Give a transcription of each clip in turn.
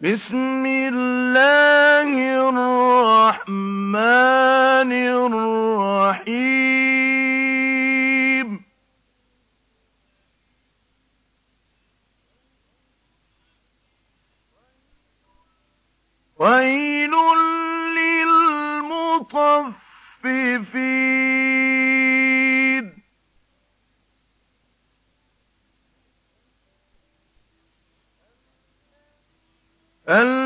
بِسْمِ اللَّهِ الرَّحْمَٰنِ الرَّحِيمِ وَيْلٌ لِّلْمُطَفِّفِينَ الَّذِينَ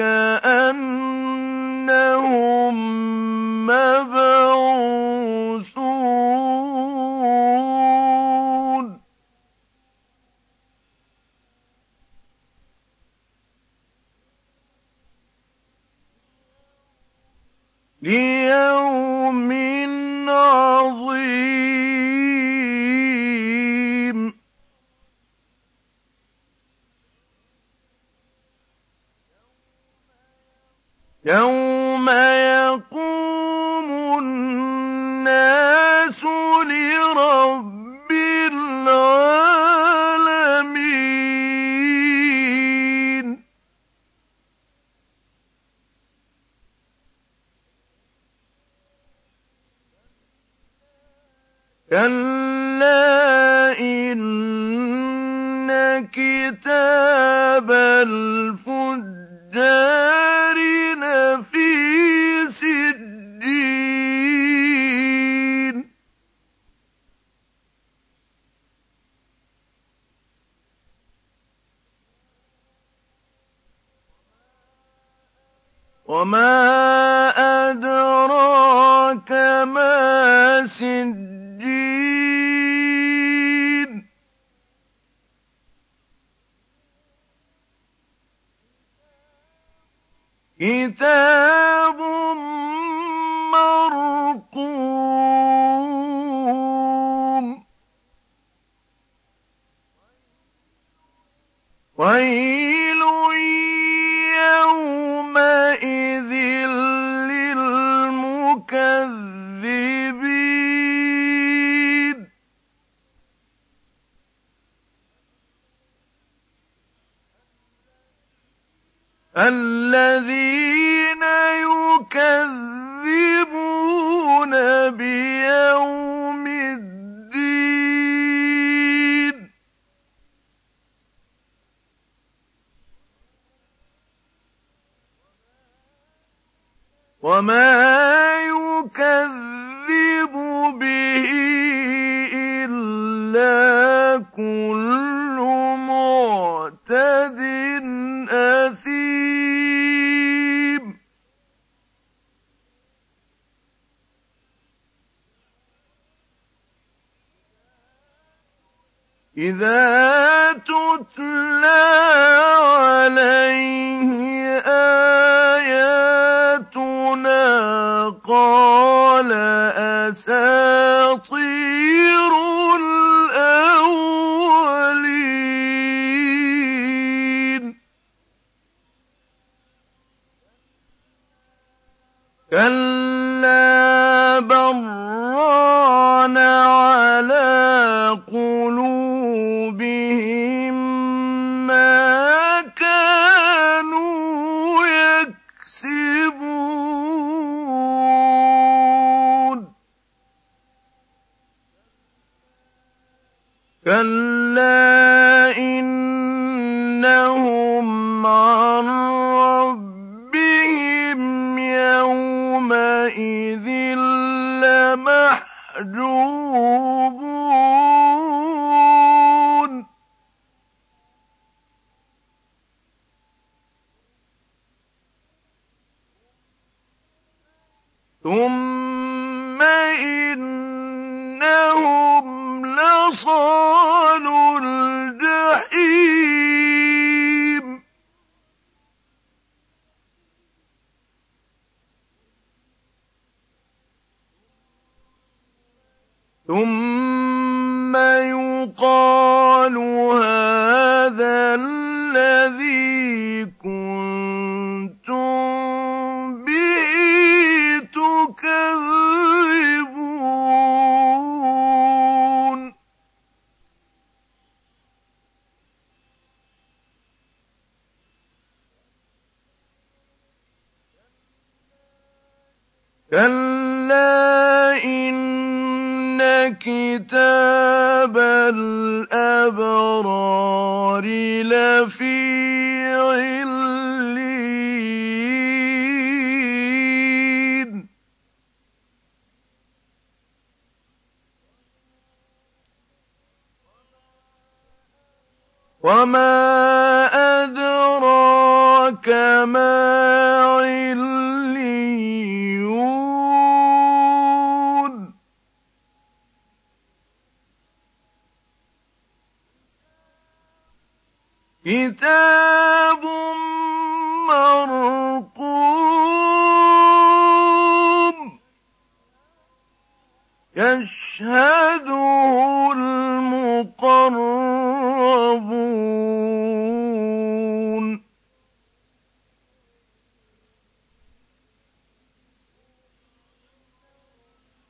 أُولَٰئِكَ أَنَّهُم مَّبْعُوثُونَ. لِيَوْمٍ عَظِيمٍ. كَلَّا إِنَّ كِتَابَ الْفُجَّارِ لَفِي سِجِّينٍ وَمَا كِتَابٌ مَّرْقُومٌ. وَيْلٌ يَوْمَئِذٍ لِّلْمُكَذِّبِينَ. الَّذِينَ وَمَا يُكَذِّبُ بِهِ إِلَّا كُلُّ مُعْتَدٍ أَثِيمٍ إِذَا تُتْلَىٰ عَلَيْهِ قَالَ أَسَاطِيرُ. لَمَحْجُوبُونَ. ثُمَّ الْأَبْرَارِ لَفِي عِلِّيِّينَ وَمَا أَدْرَاكَ مَا كِتَابٌ مَّرْقُومٌ يَشْهَدُهُ الْمُقَرَّبُونَ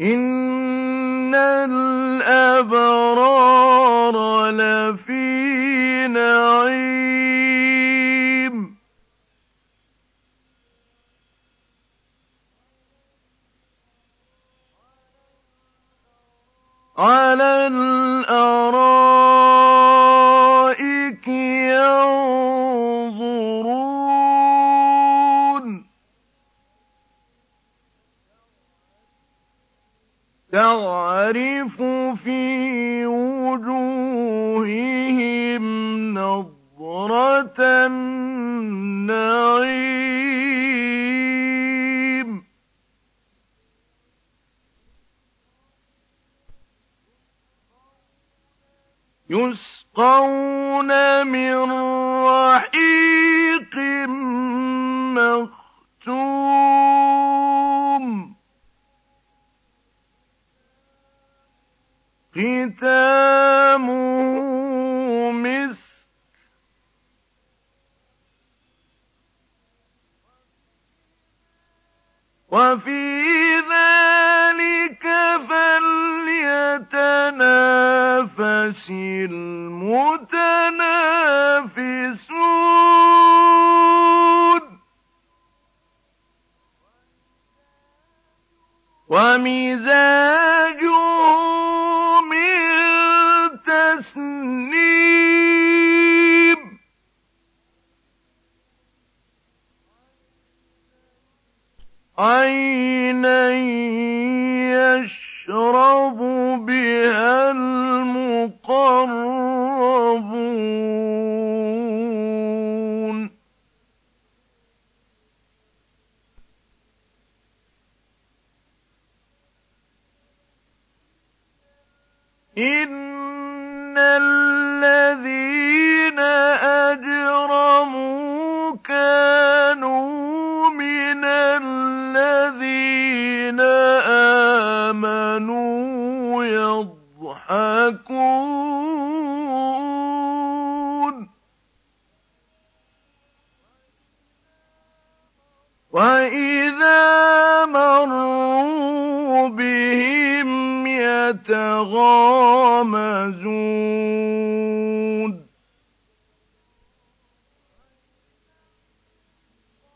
إِنَّ عَلَى الْأَرَائِكِ يَنظُرُونَ تَعْرِفُ فِي وُجُوهِهِمْ نَضْرَةَ النَّعِيمِ يُسْقَوْنَ مِن رَّحِيقٍ مَّخْتُومٍ خِتَامُهُ مِسْكٌ ۚ وَفِي فَلْيَتَنَافَسِ الْمُتَنَافِسُونَ. وَمِزَاجُهُ مِن تَسْنِيمٍ عَيْنًا يَشْرَبُ الْمُقَرَّبُونَ إِنَّ يَضْحَكُونَ. وَإِذَا مَرُّوا بِهِمْ يَتَغَامَزُونَ.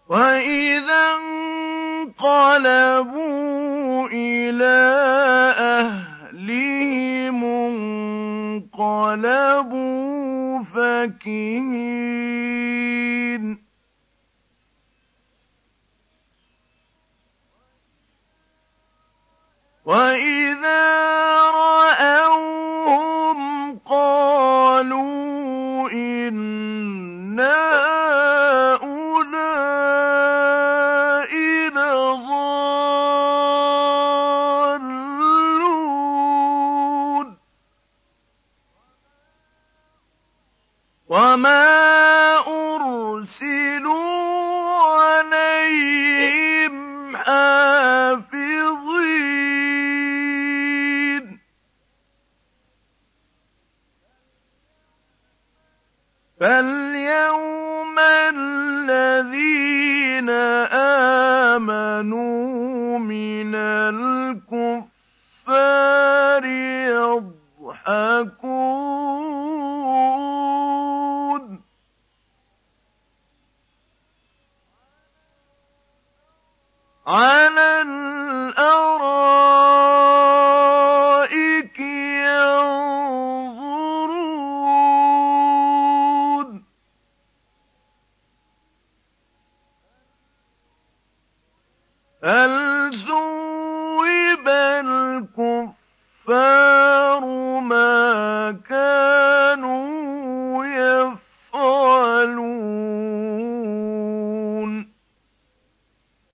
وَإِذَا انقَلَبُوا إِلَىٰ أَهْلِهِمُ انقَلَبُوا فَكِهِينَ وَإِذَا